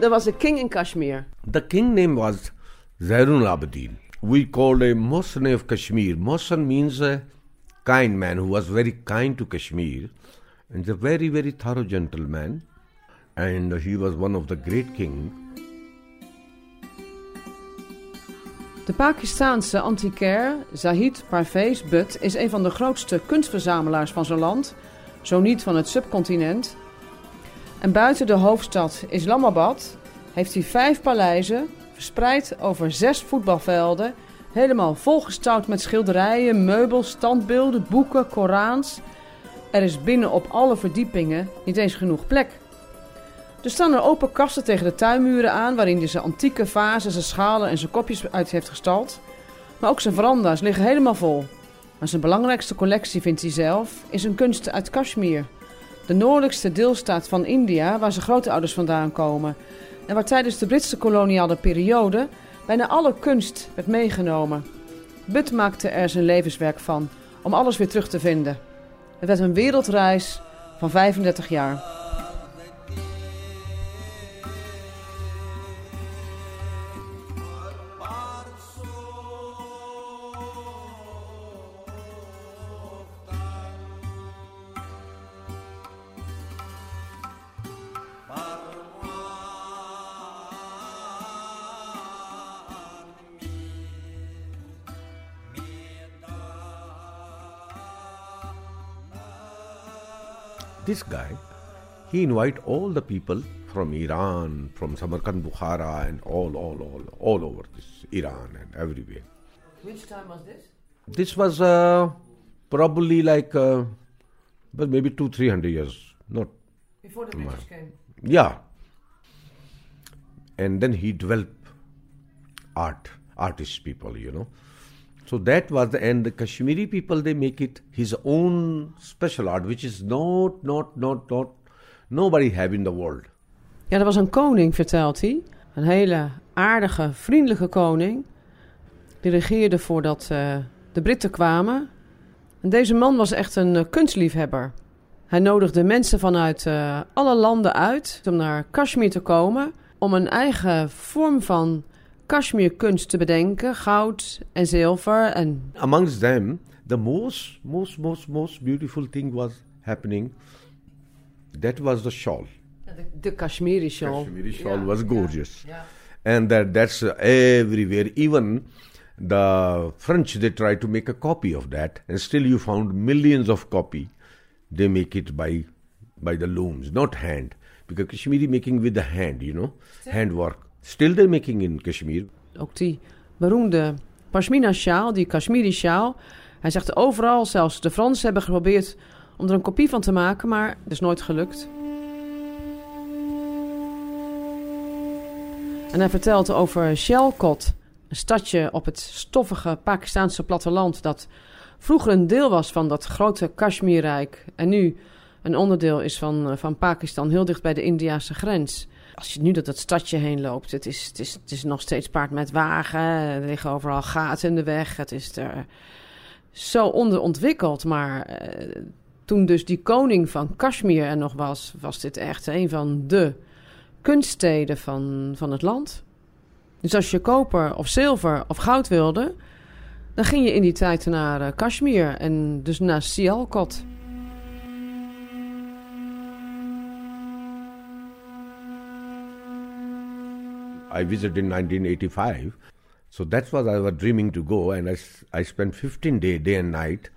there was a king in Kashmir. The king name was Zainul Abidin. We called him Mohsen of Kashmir. Mohsen means a kind man who was very kind to Kashmir and a very, very thorough gentleman. And he was one of the great king. De Pakistaanse antiquair Zahid Parvez Butt is een van de grootste kunstverzamelaars van zijn land, zo niet van het subcontinent. En buiten de hoofdstad Islamabad heeft hij vijf paleizen, verspreid over zes voetbalvelden, helemaal volgestouwd met schilderijen, meubels, standbeelden, boeken, Korans. Er is binnen op alle verdiepingen niet eens genoeg plek. Er staan er open kasten tegen de tuinmuren aan, waarin hij zijn antieke vazen, zijn schalen en zijn kopjes uit heeft gestald. Maar ook zijn veranda's liggen helemaal vol. Maar zijn belangrijkste collectie, vindt hij zelf, is een kunst uit Kashmir. De noordelijkste deelstaat van India, waar zijn grootouders vandaan komen. En waar tijdens de Britse koloniale periode bijna alle kunst werd meegenomen. Butt maakte er zijn levenswerk van, om alles weer terug te vinden. Het werd een wereldreis van 35 jaar. This guy, he invite all the people from Iran, from Samarkand, Bukhara, and all, all, all, all over this Iran and everywhere. Which time was this? This was uh, probably like, uh, well, maybe two, three hundred years, not Before the British came. Yeah. And then he developed art, artist people, you know. So that was the and the Kashmiri people they make it his own special art, which is not, not, not, not nobody have in the world. Ja, er was een koning, vertelt hij. Een hele aardige, vriendelijke koning. Die regeerde voordat eh, de Britten kwamen. En deze man was echt een eh, kunstliefhebber. Hij nodigde mensen vanuit eh, alle landen uit om naar Kashmir te komen. Om een eigen vorm van Kashmir-kunst te bedenken. Goud en zilver en Amongst them, the most, most, most, most beautiful thing was happening. That was the shawl. The, de Kashmiri shawl. Kashmiri shawl was gorgeous. Ja. and that that's uh, everywhere even the french they try to make a copy of that and still you found millions of copy they make it by by the looms not hand because kashmiri making with the hand you know hand work still they're making in kashmir Ook die beroemde pashmina sjaal, die Kashmiri sjaal. Hij zegt overal, zelfs de Fransen hebben geprobeerd om er een kopie van te maken, maar het is nooit gelukt. En hij vertelt over Shelkot, een stadje op het stoffige Pakistaanse platteland dat vroeger een deel was van dat grote Kashmirrijk en nu een onderdeel is van, van Pakistan, heel dicht bij de Indiase grens. Als je nu door dat stadje heen loopt, het is, het is, het is nog steeds paard met wagen. Er liggen overal gaten in de weg. Het is er zo onderontwikkeld. Maar eh, toen dus die koning van Kashmir er nog was, was dit echt een van de kunststeden van, van het land. Dus als je koper of zilver of goud wilde, dan ging je in die tijd naar eh, Kashmir en dus naar Sialkot. I visited in 1985 so that's what i was dreaming to go and i, I spent 15 day day and night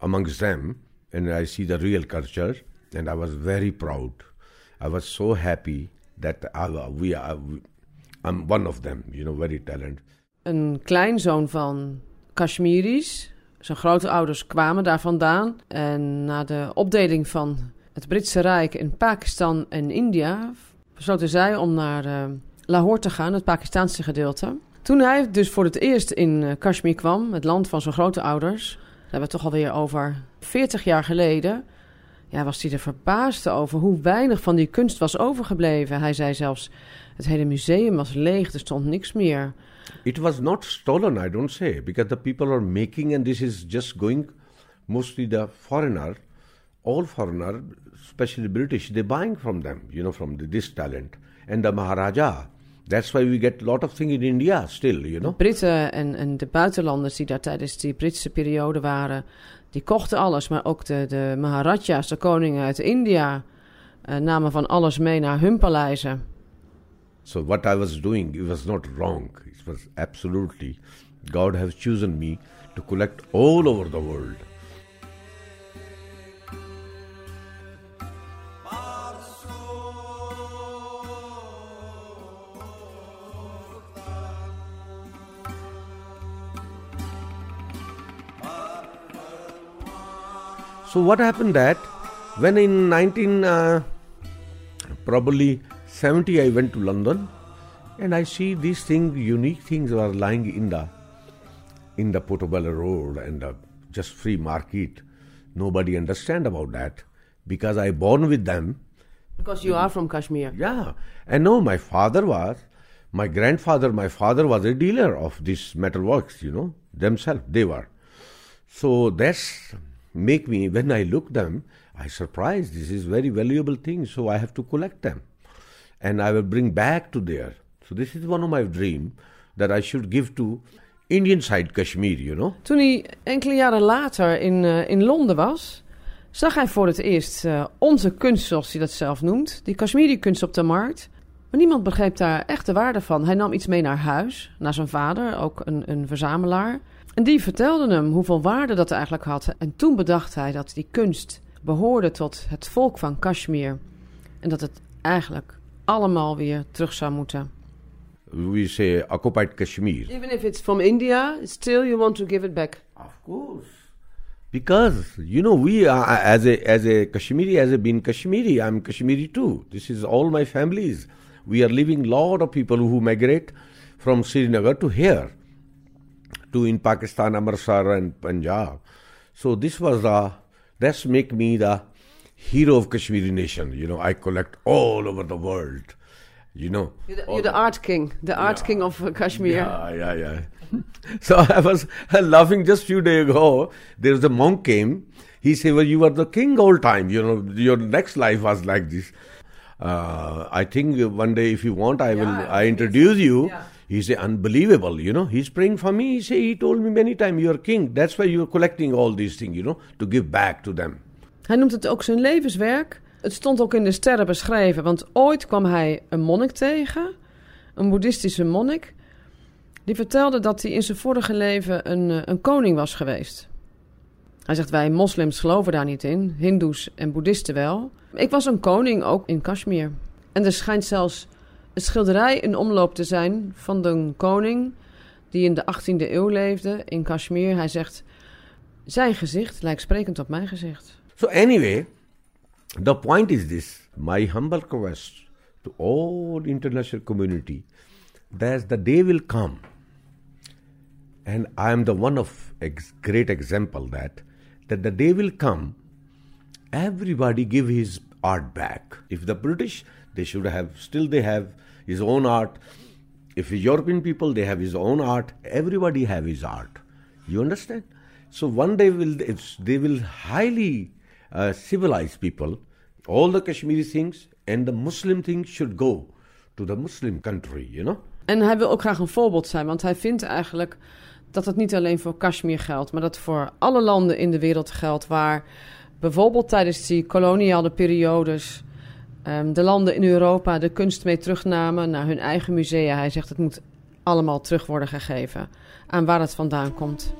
amongst them and i see the real culture and i was very proud i was so happy that I, we are i'm one of them you know very talented Een kleinzoon van Kashmiris. Zijn grote ouders kwamen daar vandaan. En na de opdeling van het Britse Rijk in Pakistan en India... besloten zij om naar eh, Lahore te gaan, het Pakistaanse gedeelte. Toen hij dus voor het eerst in eh, Kashmir kwam, het land van zijn grote ouders... daar hebben we het toch alweer over 40 jaar geleden... Ja, was hij er verbaasd over hoe weinig van die kunst was overgebleven. Hij zei zelfs, het hele museum was leeg, er stond niks meer... it was not stolen i don't say because the people are making and this is just going mostly the foreigner all foreigner especially british they're buying from them you know from this talent and the Maharaja. That's why we get a lot of things in India still, you know. Britten en, en de buitenlanders die daar tijdens die Britse periode waren, die kochten alles. Maar ook de, de Maharajas, de koningen uit India, eh, namen van alles mee naar hun paleizen. So what I was doing, it was not wrong. It was absolutely, God has chosen me to collect all over the world. So what happened that when in 19 uh, probably 70 I went to London and I see these things unique things are lying in the in the Portobello Road and the just free market. Nobody understand about that because I born with them. Because you are from Kashmir. Yeah, and no, my father was, my grandfather, my father was a dealer of these metalworks. You know themselves they were. So that's make me when I look them, I surprise. This is very valuable thing, so I have to collect them, and I will bring back to there. So this is one of my dream that I should give to Indian side Kashmir, you know. Toen hij enkele jaren later in, uh, in Londen was, zag hij voor het eerst uh, onze kunst, zoals hij dat zelf noemt, die Kashmiri-kunst op de markt. Maar niemand begreep daar echt de waarde van. Hij nam iets mee naar huis, naar zijn vader, ook een, een verzamelaar. En die vertelde hem hoeveel waarde dat eigenlijk had. En toen bedacht hij dat die kunst behoorde tot het volk van Kashmir. En dat het eigenlijk allemaal weer terug zou moeten. We say occupied Kashmir. Even if it's from India, still you want to give it back. Of course. Because you know we are as a as a Kashmiri as a being Kashmiri, I'm Kashmiri too. This is all my families. We are living lot of people who migrate from Srinagar to here. To in Pakistan, Amritsar and Punjab. So this was the, that's make me the hero of Kashmiri nation. You know, I collect all over the world. You know, you're the, you're the art king, the art yeah. king of Kashmir. Yeah, yeah, yeah. so I was laughing just few days ago. There was a monk came. He said, "Well, you are the king all time. You know, your next life was like this." Uh, I think one day, if you want, I will. Yeah, I introduce you. Yeah He's unbelievable, you know. He's praying for me. He say, he told me many times, you're king. That's why you're collecting all these things, you know, to give back to them. Hij noemt het ook zijn levenswerk. Het stond ook in de sterren beschreven, want ooit kwam hij een monnik tegen, een boeddhistische monnik. Die vertelde dat hij in zijn vorige leven een, eh, een koning was geweest. Hij zegt, wij moslims geloven daar niet in, hindoes en boeddhisten wel. Ik was een koning, ook in Kashmir. En er schijnt zelfs schilderij in omloop te zijn van de koning die in de 18e eeuw leefde in Kashmir. Hij zegt, zijn gezicht lijkt sprekend op mijn gezicht. So anyway, the point is this. My humble request to all international community that the day will come and I am the one of ex great example that that the day will come everybody give his art back if the british they should have still they have his own art. If European people, they have his own art. Everybody have his art. You understand? So one day will they will highly uh, civilize people. All the Kashmiri things and the Muslim things should go to the Muslim country, you know. En hij wil ook graag een voorbeeld zijn, want hij vindt eigenlijk dat het niet alleen voor Kashmir geldt, maar dat voor alle landen in de wereld geldt waar bijvoorbeeld tijdens die koloniale periodes um, de landen in Europa de kunst mee terugnamen naar hun eigen musea. Hij zegt het moet allemaal terug worden gegeven aan waar het vandaan komt.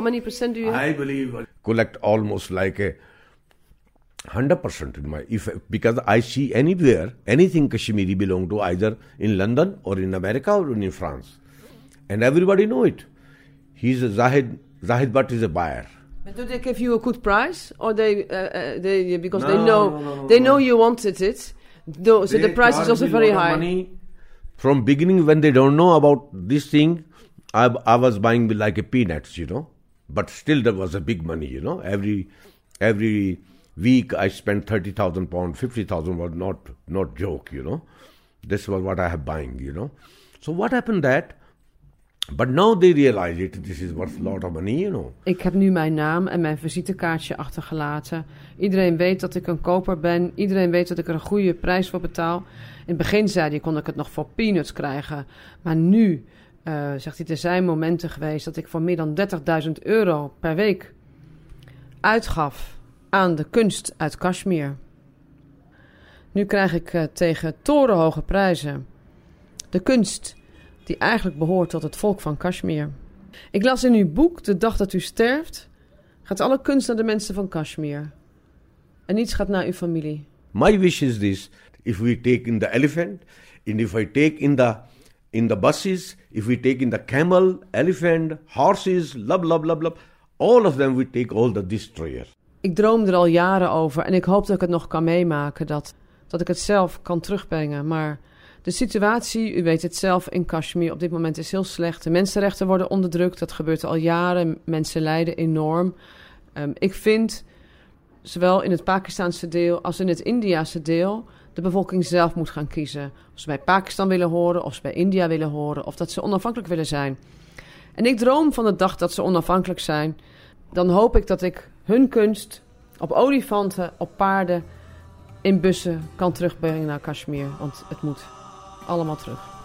How many percent do you? I believe collect almost like a hundred percent in my if because I see anywhere anything Kashmiri belong to either in London or in America or in France, and everybody know it. He's a Zahid Zahid Bhatt is a buyer. But do they give you a good price, or they uh, uh, they because no, they know no, no, they know you wanted it, Though, so the price is also very high. Money. From beginning, when they don't know about this thing, I, I was buying like a peanuts, you know. But still, there was a big money, you know. Every every week, I spent thirty thousand pound, fifty thousand was not not joke, you know. This was what I have buying, you know. So what happened that? But now they realize it. This is worth a lot of money, you know. Ik heb nu mijn naam en mijn visitekaartje achtergelaten. Iedereen weet dat ik een koper ben. Iedereen weet dat ik er een goede prijs voor betaal. In het begin zei hij, kon ik het nog voor peanuts krijgen. Maar nu, eh, zegt hij, er zijn momenten geweest dat ik voor meer dan 30.000 euro per week uitgaf aan de kunst uit Kashmir. Nu krijg ik eh, tegen torenhoge prijzen de kunst die eigenlijk behoort tot het volk van Kashmir. Ik las in uw boek, de dag dat u sterft, gaat alle kunst naar de mensen van Kashmir. En niets gaat naar uw familie. My wish is this: if we take in the elephant, and if I take in the in the buses, if we take in the camel, elephant, horses, lub, all of them we take all the destroyers. Ik droom er al jaren over en ik hoop dat ik het nog kan meemaken, dat, dat ik het zelf kan terugbrengen. Maar de situatie, u weet het zelf, in Kashmir op dit moment is heel slecht. De mensenrechten worden onderdrukt, dat gebeurt al jaren. Mensen lijden enorm. Ehm, ik vind, zowel in het Pakistanse deel als in het Indiase deel, de bevolking zelf moet gaan kiezen. Of ze bij Pakistan willen horen, of ze bij India willen horen, of dat ze onafhankelijk willen zijn. En ik droom van de dag dat ze onafhankelijk zijn. Dan hoop ik dat ik hun kunst op olifanten, op paarden, in bussen kan terugbrengen naar Kashmir. Want het moet allemaal terug.